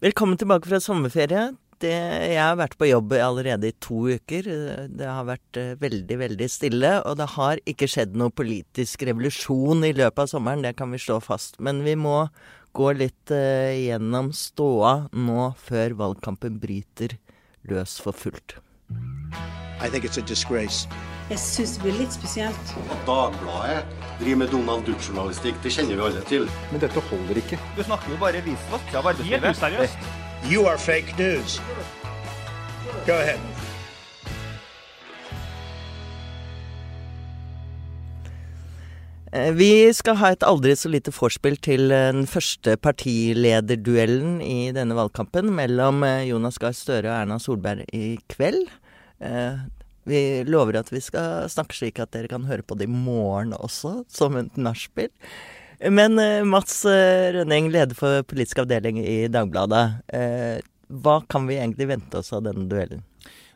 Velkommen tilbake fra sommerferie. Det, jeg har vært på jobb allerede i to uker. Det har vært eh, veldig, veldig stille. Og det har ikke skjedd noe politisk revolusjon i løpet av sommeren, det kan vi slå fast. Men vi må gå litt uh, gjennom ståa nå før valgkampen bryter løs for fullt. I think it's a disgrace. Jeg syns det blir litt spesielt. At Dagbladet driver med Donald Duck-journalistikk, det kjenner vi alle til. Men dette holder ikke. Du snakker jo bare visvask av arbeidslivet. Helt useriøst. You are fake news. Go ahead. Eh, vi skal ha et aldri så lite vorspiel til eh, den første partilederduellen i denne valgkampen mellom eh, Jonas Gahr Støre og Erna Solberg i kveld. Vi lover at vi skal snakke slik at dere kan høre på det i morgen også, som et nachspiel. Men Mats Rønning, leder for politisk avdeling i Dagbladet. Hva kan vi egentlig vente oss av denne duellen?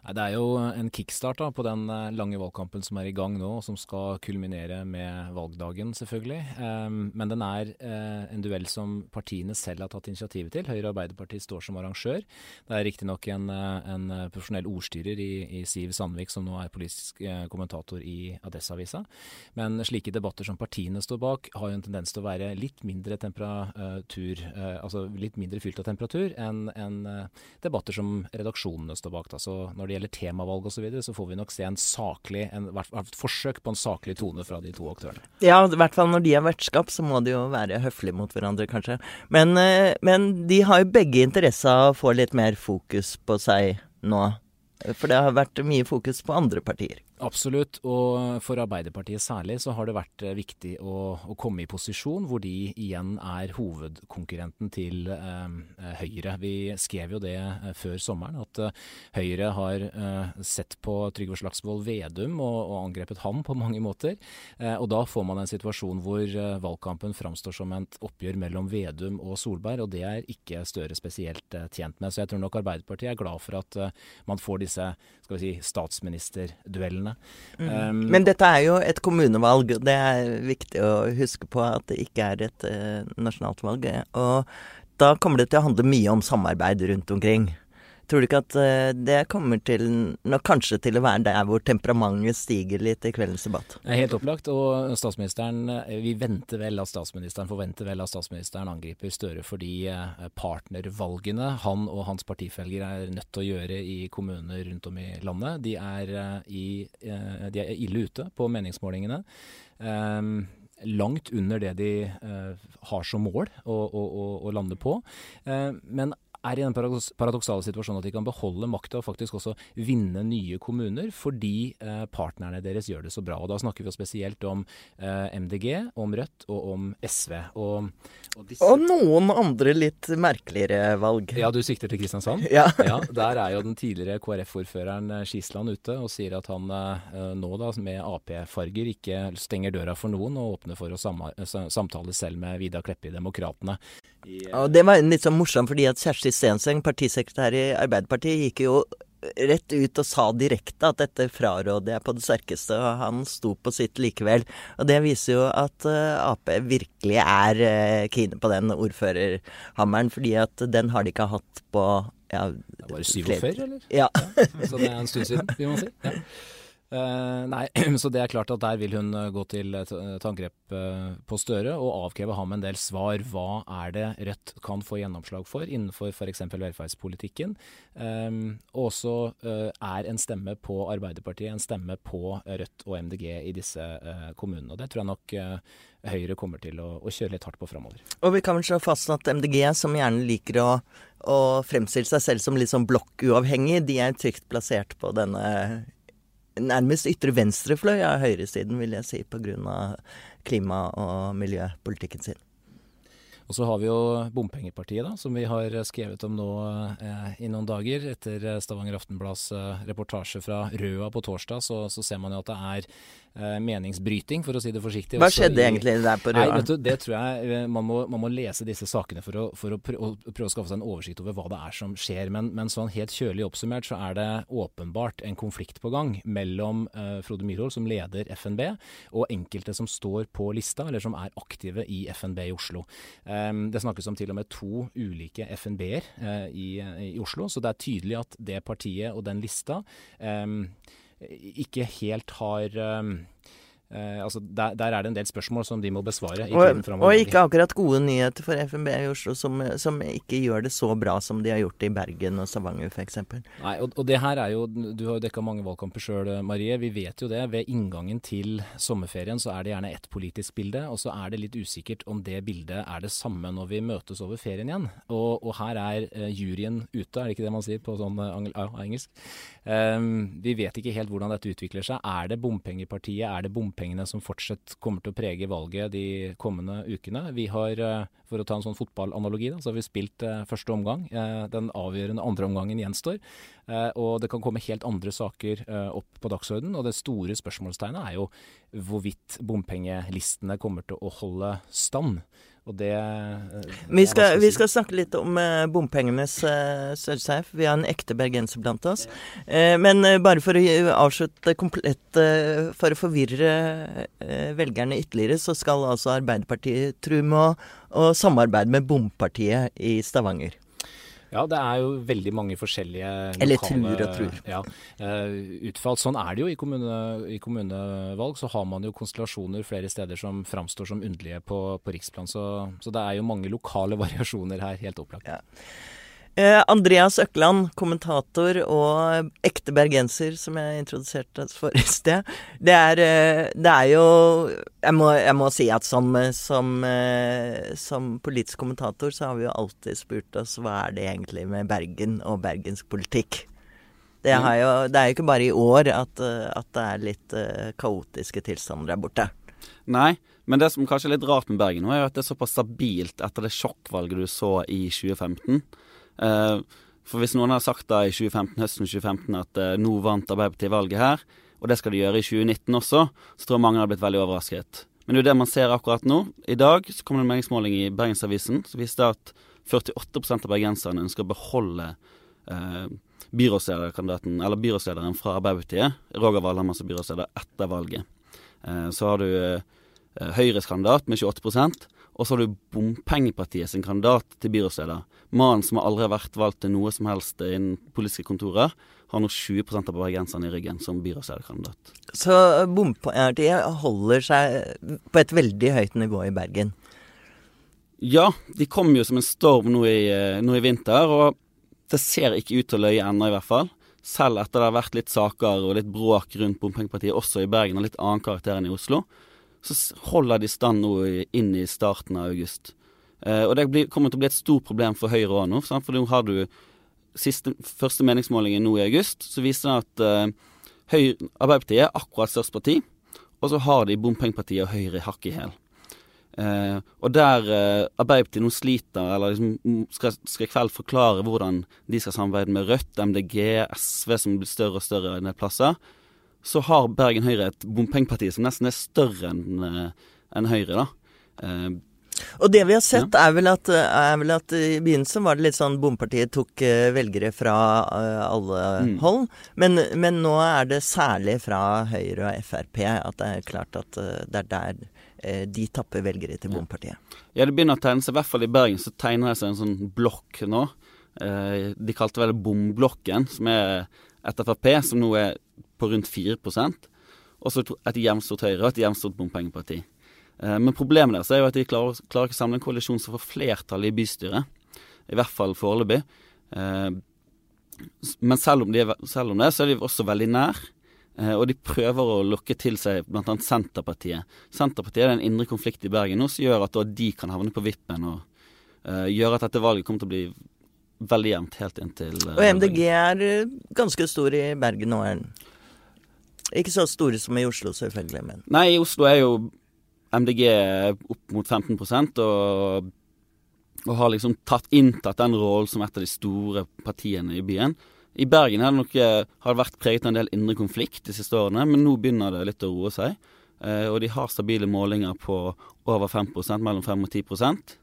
Det er jo en kickstart da, på den eh, lange valgkampen som er i gang nå, og som skal kulminere med valgdagen, selvfølgelig. Um, men den er uh, en duell som partiene selv har tatt initiativet til. Høyre og Arbeiderpartiet står som arrangør. Det er riktignok en, eh, en profesjonell ordstyrer i, i, Siv Sandvik som nå er politisk kommentator i Adresseavisa. Men slike debatter som partiene står bak, har jo en tendens til å være litt mindre temperatur, altså litt mindre fylt av temperatur enn en, debatter som redaksjonene står bak. Da. Så når de det gjelder temavalg osv., så, videre, så får vi nok se en saklig, en, et forsøk på en saklig tone fra de to aktørene. Ja, i hvert fall når de er vertskap, så må de jo være høflige mot hverandre, kanskje. Men, eh, men de har jo begge interesse av å få litt mer fokus på seg nå. For det har vært mye fokus på andre partier. Absolutt, og for Arbeiderpartiet særlig så har det vært eh, viktig å, å komme i posisjon hvor de igjen er hovedkonkurrenten til eh, eh Høyre. Vi skrev jo det eh, før sommeren, at eh, Høyre har eh, sett på Trygve Slagsvold Vedum og, og, angrepet ham på mange måter. og da får man en situasjon hvor valgkampen framstår som et oppgjør mellom Vedum og Solberg, og det er ikke Støre spesielt tjent med. Så jeg tror nok Arbeiderpartiet er glad for at man får disse skal vi si, statsministerduellene spillene. Mm. Um, Men dette er jo et kommunevalg. Det er viktig å huske på at det ikke er et uh, nasjonalt valg. Og da kommer det til å handle mye om samarbeid rundt omkring. Tror du ikke at uh, det kommer til nok kanskje til å være der hvor temperamentet stiger litt i kveldens debatt? Helt opplagt. Og statsministeren eh, Vi venter vel at statsministeren forventer vel at statsministeren angriper Støre for de partnervalgene han og hans partifelger er nødt til å gjøre i kommuner rundt om i landet, de er, i, de er ille ute på meningsmålingene. Um, langt under det de uh, har som mål å, å, å, å lande på. Uh, men er i den paradoksale situasjonen at de kan beholde makta og faktisk også vinne nye kommuner, fordi eh, partnerne deres gjør det så bra. Og Da snakker vi spesielt om eh, MDG, om Rødt og om SV. Og, og, disse... og, noen andre litt merkeligere valg. Ja, du sikter til Kristiansand? Ja. ja der er jo den tidligere KrF-ordføreren eh, Skisland ute og sier at han eh, nå da med Ap-farger ikke stenger døra for noen og åpner for å samtale selv med Vidar Kleppe i Demokratene. I, det var litt sånn morsomt fordi at Kjersti Stenseng, partisekretær i Arbeiderpartiet, gikk jo rett ut og sa direkte at dette fraråder jeg på det sterkeste, og han sto på sitt likevel. Og det viser jo at uh, Ap virkelig er uh, kine på den ordførerhammeren, fordi at den har de ikke hatt på ja, Det var 47, eller? Ja. ja. Så det er en stund siden, vil man si. Ja. Uh, nei, så det er klart at der vil hun uh, gå til et, et angrep uh, på Støre og avkreve ham en del svar. Hva er det Rødt kan få gjennomslag for innenfor f.eks. velferdspolitikken? Um, og så er en stemme på Arbeiderpartiet en stemme på Rødt og MDG i disse kommunene. Og det tror jeg nok Høyre kommer til å, å, kjøre litt hardt på framover. Og vi kan vel slå fast at MDG, som gjerne liker å, å fremstille seg selv som litt sånn blokkuavhengig, de er trygt plassert på denne nærmest ytre venstrefløy av høyresiden, vil jeg si, pga. klima- og miljøpolitikken sin. Og så har vi jo Bompengepartiet, da, som vi har skrevet om nå eh, i noen dager. Etter Stavanger Aftenblads eh, reportasje fra Røa på torsdag, så, så, ser man jo at det er eh, meningsbryting, for å si det forsiktig. Hva skjedde i, egentlig der på Røa? Nei, vet du, det tror jeg eh, man må, man må lese disse sakene for å, for å prø å prøve, å skaffe seg en oversikt over hva det er som skjer. Men, men sånn helt kjølig oppsummert så er det åpenbart en konflikt på gang mellom eh, Frode Myhrvold, som leder FNB, og enkelte som står på lista, eller som er aktive i FNB i Oslo. Eh, det snakkes om til og med to ulike FNB-er uh, i, i, Oslo, så det er tydelig at det partiet og den lista ikke helt har Eh, altså der, der, er det en del spørsmål som de må besvare. og, og ikke akkurat gode nyheter for FNB i Oslo, som, som, ikke gjør det så bra som de har gjort i Bergen og Stavanger f.eks. Nei, og, og, det her er jo Du har jo dekka mange valgkamper sjøl, Marie. Vi vet jo det. Ved inngangen til sommerferien så er det gjerne ett politisk bilde, og så er det litt usikkert om det bildet er det samme når vi møtes over ferien igjen. Og, og her er uh, juryen ute, er det ikke det man sier på sånn uh, engelsk? Um, vi vet ikke helt hvordan dette utvikler seg. Er det bompengepartiet? Er det bompengene som fortsatt kommer til å prege valget de kommende ukene? Vi har, uh, for å ta en sånn fotballanalogi, så har vi spilt uh, første omgang. Uh, den avgjørende andre omgangen gjenstår. og det kan komme helt andre saker opp på dagsordenen. Og det store spørsmålstegnet er jo hvorvidt bompengelistene kommer til å holde stand. Og det, eh, vi, skal, vi skal, snakke litt om uh, bompengenes uh, størrelse her. Vi har en ekte bergenser blant oss. Men bare for å avslutte komplett For å forvirre velgerne ytterligere, så skal altså Arbeiderpartiet tro med å samarbeide med Bompartiet i Stavanger. Ja, det er jo veldig mange forskjellige lokale Eller tror og tror. Ja, uh, utfall. Sånn er det jo i, kommune, i, kommunevalg. Så har man jo konstellasjoner flere steder som framstår som underlige på, på riksplan. Så, så, det er jo mange lokale variasjoner her, helt opplagt. Ja. Eh, Andreas Økland, kommentator og ekte bergenser, som jeg introduserte for i sted. Det er, eh, det er jo jeg må, jeg må, si at som, som, eh, som, politisk kommentator så har vi jo alltid spurt oss hva er det egentlig med Bergen og bergensk politikk. Det, mm. jo, det er jo ikke bare i år at, at det er litt kaotiske tilstander der borte. Nei, men det som kanskje er litt rart med Bergen nå, er jo at det er såpass stabilt etter det sjokkvalget du så i 2015. Eh, for hvis noen hadde sagt da i 2015, høsten 2015 at eh, nå vant Arbeiderpartiet valget her, og det skal de gjøre i 2019 også, så tror jeg mange hadde blitt veldig overrasket. Men det er jo det man ser akkurat nå. I dag så kom det en meningsmåling i Bergensavisen som viste at 48% av bergenserne ønsker å beholde eh, byrådslederkandidaten, eller byrådslederen fra Arbeiderpartiet, Roger Valhammer som byrådsleder etter valget. Eh, så har du eh, Høyres kandidat med 28 og så har du Bompengepartiet sin kandidat til byrådsleder. Mannen som aldri har vært valgt til noe som helst innen politiske kontorer, har nå 20% av bergenserne i ryggen som byrådslederkandidat. Så Bompengepartiet holder seg på et veldig høyt nivå i Bergen? Ja, de kom jo som en storm nå i, eh, nå i vinter, og det ser ikke ut til å løye ennå, i hvert fall. Selv etter det har vært litt saker og litt bråk rundt Bompengepartiet også i Bergen, og litt annen karakter enn i Oslo så holder de stand nå inn i starten av august. Eh, og det blir, kommer til å bli et stort problem for Høyre òg nå. Sant? For nå har du siste, første meningsmålingen nå i august, så viser det at eh, Høyre, Arbeiderpartiet er akkurat størst parti, og så har de bompengepartiet og Høyre hakk i hæl. Eh, og der eh, Arbeiderpartiet nå sliter, eller liksom skal, skal i kveld forklare hvordan de skal samarbeide med Rødt, MDG, SV, som blir større og større enn plasser, så har Bergen Høyre et bompengeparti som nesten er større enn eh, en Høyre, da. Eh, og det vi har sett, ja. er, vel at, er, vel at, i begynnelsen var det litt sånn bompartiet tok velgere fra alle mm. hold. Men, men, nå er det særlig fra Høyre og Frp at det er klart at det er der de tapper velgere til bompartiet. Ja, det begynner å tegne seg, i hvert fall i Bergen, så tegner det seg en sånn blokk nå. de kalte vel Bomblokken, som er et Frp som nå er på rundt 4% og så et jevnstort Høyre og et jevnstort bompengeparti. Eh, men problemet deres er jo at de klarer, klarer ikke å samle en koalisjon som får flertall i bystyret. I hvert fall foreløpig. Eh, men selv om, de er, selv om det, så er de også veldig nær. Eh, og de prøver å lokke til seg bl.a. Senterpartiet. Senterpartiet er en indre konflikt i Bergen nå som gjør at de kan havne på vippen og uh, gjøre at dette valget kommer til å bli veldig jevnt helt inntil uh, Og MDG er ganske stor i Bergen nå, er den? Ikke så store som i Oslo, selvfølgelig, men Nei, i Oslo er jo MDG opp mot 15% og, og har liksom tatt, inntatt den rollen som et av de store partiene i byen. I Bergen har det, nok, eh, har det vært preget av en del indre konflikt de siste årene, men nå begynner det litt å roe seg. Eh, og de har stabile målinger på over 5% mellom 5 og 10 eh,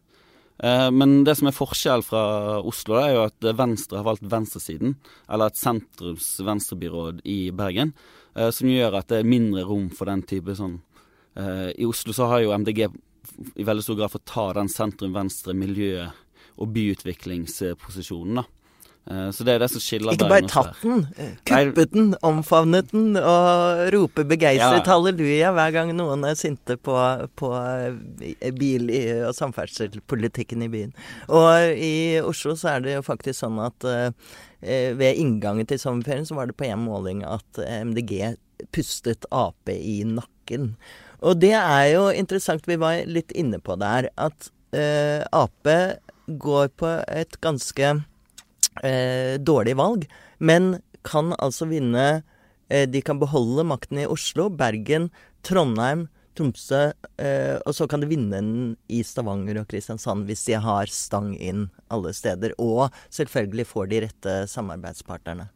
Men det som er forskjell fra Oslo, er jo at Venstre har valgt venstresiden, eller et sentrums venstrebyråd i Bergen. Eh, som gjør at det er mindre rom for den type sånn eh, I Oslo så har jo MDG i veldig stor grad fått ta den sentrum-venstre miljø- og byutviklingsposisjonen. da. Eh, Så det er det som skiller Ikke bare tatt den, eh, kuppet den, omfavnet den og roper begeistret Ja. halleluja hver gang noen er sinte på, på eh, bil- og samferdselspolitikken i byen. Og i Oslo så er det jo faktisk sånn at ved inngangen til sommerferien så var det på en måling at MDG pustet Ap i nakken. Og det er jo interessant, vi var litt inne på det her, at Ap går på et ganske eh, dårlig valg, men kan altså vinne eh, De kan beholde makten i Oslo, Bergen, Trondheim, Tromsø, eh, og så kan de vinne den i Stavanger og Kristiansand hvis de har stang inn alle steder. Og selvfølgelig får de rette samarbeidspartnerne.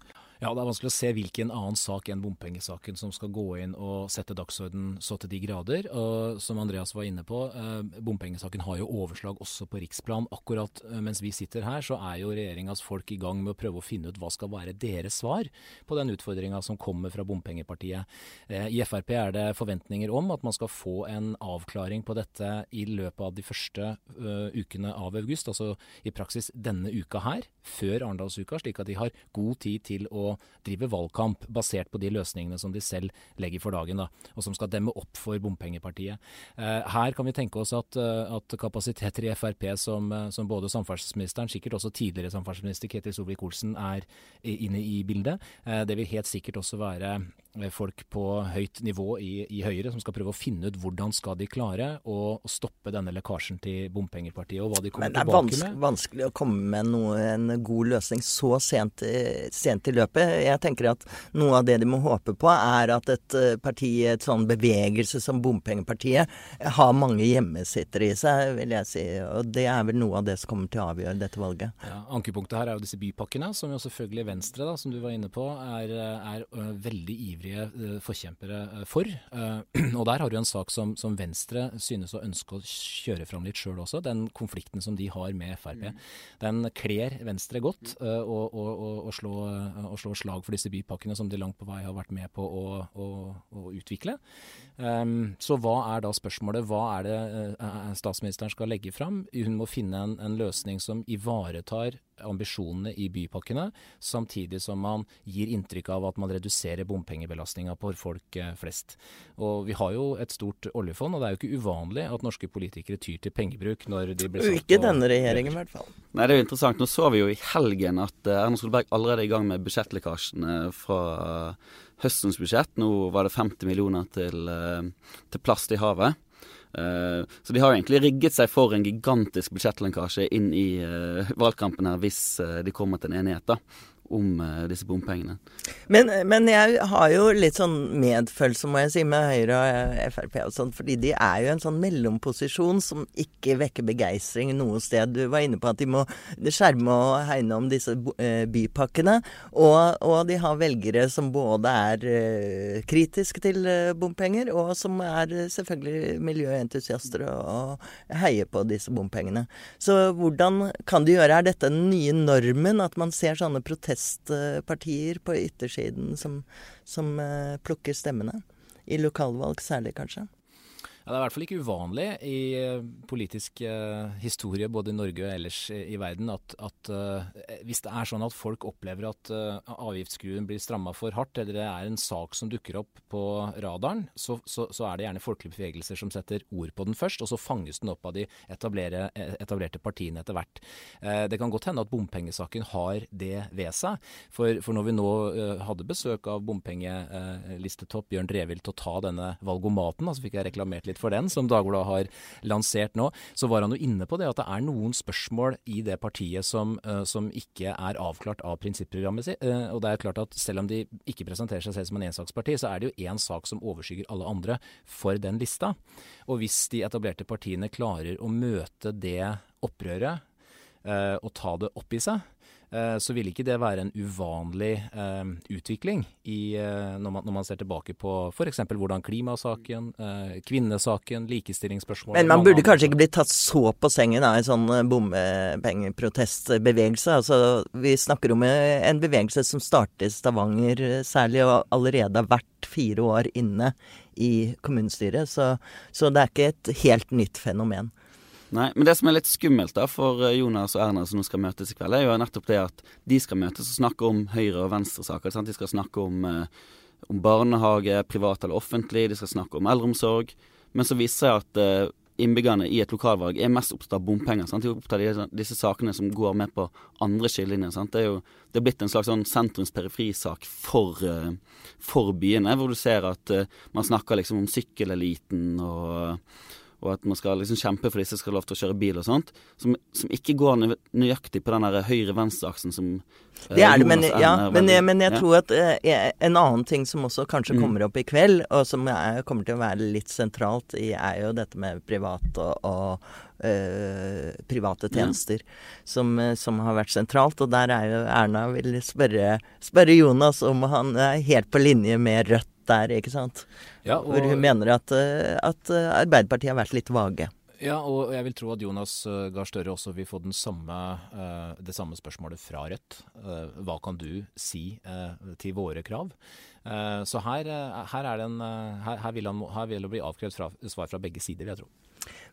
Ja, Det er vanskelig å se hvilken annen sak enn bompengesaken som skal gå inn og sette dagsorden så til de grader. Og som Andreas var inne på, eh, bompengesaken har jo overslag også på riksplan. Akkurat eh, mens vi sitter her, så er jo regjeringas folk i gang med å prøve å finne ut hva skal være deres svar på den utfordringa som kommer fra bompengepartiet. Eh, I Frp er det forventninger om at man skal få en avklaring på dette i løpet av de første uh, ukene av august, altså i praksis denne uka her, før Arendalsuka, slik at de har god tid til å drive valgkamp basert på de løsningene som de selv legger for dagen, da, og som skal demme opp for bompengepartiet. Eh, her kan vi tenke oss at, eh, at kapasiteter i Frp som, eh, som både samferdselsministeren, sikkert også tidligere samferdselsminister Ketil Solvik-Olsen er inne i bildet. Det vil helt sikkert også være folk på høyt nivå i, i Høyre som skal prøve å finne ut hvordan skal de klare å, å stoppe denne lekkasjen til bompengepartiet, og hva de kommer tilbake med. Men det er med. vanskelig å komme med noe, en god løsning så sent, sent i løpet. Jeg tenker at noe av det de må håpe på, er at et eh, parti, et sånn bevegelse som Bompengepartiet, har mange hjemmesittere i seg, vil jeg si. Og det er vel noe av det som kommer til å avgjøre dette valget. Ja, Ankepunktet her er jo disse bypakkene, som jo selvfølgelig Venstre, da, som du var inne på, er, er veldig ivrige forkjempere for. Eh, og der har du en sak som, som Venstre synes å ønske å kjøre fram litt sjøl også. Den konflikten som de har med Frp. Den kler Venstre godt å, å, slå, å slå slag for disse bypakkene som de langt på vei har vært med på å, utvikle. Um, så hva er da spørsmålet? Hva er det statsministeren skal legge fram? Hun må finne en, en løsning som ivaretar ambisjonene i bypakkene, samtidig som man gir inntrykk av at man reduserer bompengebelastninga på folk uh, flest. Og Vi har jo et stort oljefond, og det er jo ikke uvanlig at norske politikere tyr til pengebruk når de blir satt Ikke denne regjeringen, i hvert fall. Nei, det er jo interessant. Nå så vi jo i helgen at eh, Erna Solberg allerede er i gang med budsjettlekkasjene fra eh, høstens budsjett. Nå var det 50 millioner til, eh, til plast i havet. Eh, Så de har egentlig rigget seg for en gigantisk budsjettlenkasje inn i eh, valgkampen her, hvis eh, de kommer til en enighet da, om eh, disse bompengene. Men, men jeg har jo litt sånn medfølelse, må jeg si, med Høyre og eh, Frp og sånn, fordi de er jo en sånn mellomposisjon som ikke vekker begeistring noe sted. Du var inne på at de må skjerme og hegne om disse eh, bypakkene, og, og de har velgere som både er kritiske til bompenger, og som er selvfølgelig miljøentusiaster og, og heier på disse bompengene. Så hvordan kan de gjøre? Er dette den nye normen, at man ser sånne protestpartier på yttersiden som, som eh, plukker stemmene? I lokalvalg særlig, kanskje? Ja, det er i hvert fall ikke uvanlig i eh, politisk eh, historie både i Norge og ellers i, verden at, at eh, hvis det er sånn at folk opplever at eh, avgiftsskruen blir stramma for hardt, eller det er en sak som dukker opp på radaren, så, så, så er det gjerne folkelige bevegelser som setter ord på den først, og så fanges den opp av de eh, etablerte partiene etter hvert. Eh, det kan godt hende at bompengesaken har det ved seg. For, for når vi nå hadde besøk av bompengelistetopp Bjørn Drevild til å ta denne valgomaten, altså fikk jeg reklamert litt for den, som Dagbladet har lansert nå, så var han jo inne på det at det er noen spørsmål i det partiet som, eh, som ikke er avklart av prinsipprogrammet sitt. Eh, og det er klart at selv om de ikke presenterer seg selv som en ensaksparti, så er det jo én sak som overskygger alle andre for den lista. Og hvis de etablerte partiene klarer å møte det opprøret eh, og ta det opp i seg, så ville ikke det være en uvanlig eh, utvikling i, eh, når, man, når, man, ser tilbake på f.eks. hvordan klimasaken, eh, kvinnesaken, likestillingsspørsmål Men man burde kanskje ikke bli tatt så på sengen av en sånn eh, bompengeprotestbevegelse. Altså, vi snakker om en bevegelse som startet i Stavanger særlig, og allerede har vært fire år inne i kommunestyret. Så, så det er ikke et helt nytt fenomen. Nei, men det som er litt skummelt da for eh, Jonas og Erna som nå skal møtes i kveld, er jo nettopp det at de skal møtes og snakke om høyre- og venstresaker. De skal snakke om, eh, om, barnehage, privat eller offentlig, de skal snakke om eldreomsorg. Men så viser det at eh, innbyggerne i et lokalvalg er mest opptatt av bompenger. Sant? De er opptatt av disse, sakene som går med på andre skillelinjer. Det er jo det er blitt en slags sånn sentrums-periferisak for, uh, for byene, hvor du ser at uh, man snakker liksom om sykkeleliten og og at man skal liksom kjempe for disse skal ha lov til å kjøre bil og sånt, som, som ikke går nøyaktig på den høyre-venstre-aksen som uh, Det er det, men, ja, men, jeg, men jeg ja. tror at eh, en annen ting som også kanskje mm. kommer opp i kveld, og som er, kommer til å være litt sentralt i, er jo dette med privat og, og uh, private tjenester, ja. som, som, har vært sentralt. Og der er jo Erna vil spørre, spørre Jonas om han er helt på linje med Rødt der, ikke sant. Ja, og, Hvor hun mener at, eh, at, eh, Arbeiderpartiet har vært litt vage. Ja, og jeg vil tro at Jonas uh, Gahr Støre også vil få samme, det samme spørsmålet fra Rødt. Hva kan du si til våre krav? Så her, her, en, her, her, vil han, her vil det bli avkrevd svar fra begge sider, vil jeg tro.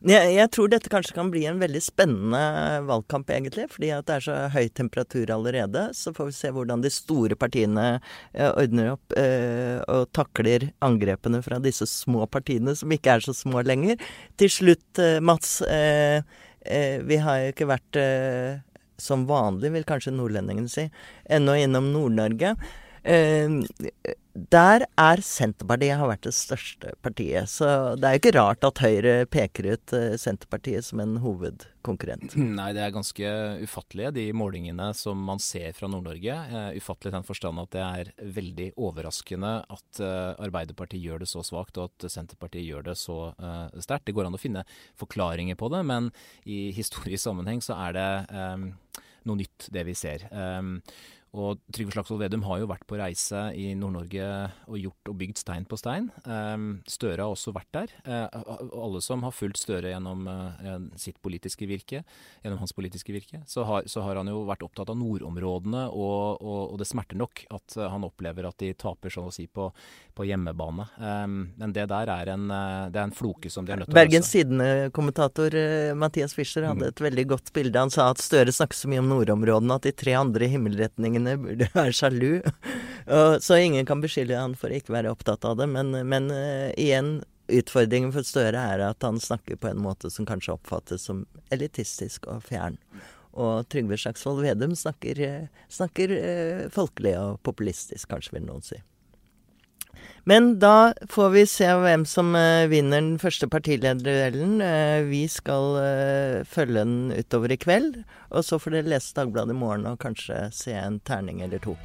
Jeg, jeg, tror dette kanskje kan bli en veldig spennende valgkamp, egentlig. Fordi at det er så høy temperatur allerede. Så får vi se hvordan de store partiene eh, ordner opp eh, og takler angrepene fra disse små partiene, som ikke er så små lenger. Til slutt, eh, Mats. Eh, eh, vi har jo ikke vært eh, som vanlig, vil kanskje nordlendingen si, ennå innom Nord-Norge. Der er Senterpartiet har vært det største partiet. Så det er jo ikke rart at Høyre peker ut eh, Senterpartiet som en hovedkonkurrent. Nei, det er ganske ufattelige de målingene som man ser fra Nord-Norge. Uh, ufattelig i den forstand at det er veldig overraskende at uh, Arbeiderpartiet gjør det så svakt, og at Senterpartiet gjør det så sterkt. Det går an å finne forklaringer på det, men i historisk sammenheng så er det um, noe nytt, det vi ser. Um, og Trygve Slagsvold Vedum har jo vært på reise i Nord-Norge og gjort og bygd stein på stein. Um, Støre har også vært der. Uh, alle som har fulgt Støre gjennom uh, sitt politiske virke, gjennom hans politiske virke, så har, så har han jo vært opptatt av nordområdene, og, og, og, det smerter nok at uh, han opplever at de taper, sånn å si, på, på hjemmebane. Um, men det der er en, det er en floke som de er nødt til å løse. Bergens Tidende-kommentator Mathias Fischer hadde et veldig godt bilde. Han sa at Støre snakker så mye om nordområdene at de tre andre himmelretningene tingene burde være sjalu. så ingen kan beskylde han for å ikke være opptatt av det. Men, men uh, igjen, utfordringen for Støre er at han snakker på en måte som kanskje oppfattes som elitistisk og fjern. Og Trygve Slagsvold Vedum snakker, uh, snakker uh, folkelig og populistisk, kanskje vil noen si. Men da får vi se hvem som uh, vinner den første partilederduellen. Uh, vi skal uh, følge den utover i kveld. Og så får dere lese Dagbladet i morgen og kanskje se en terning eller to.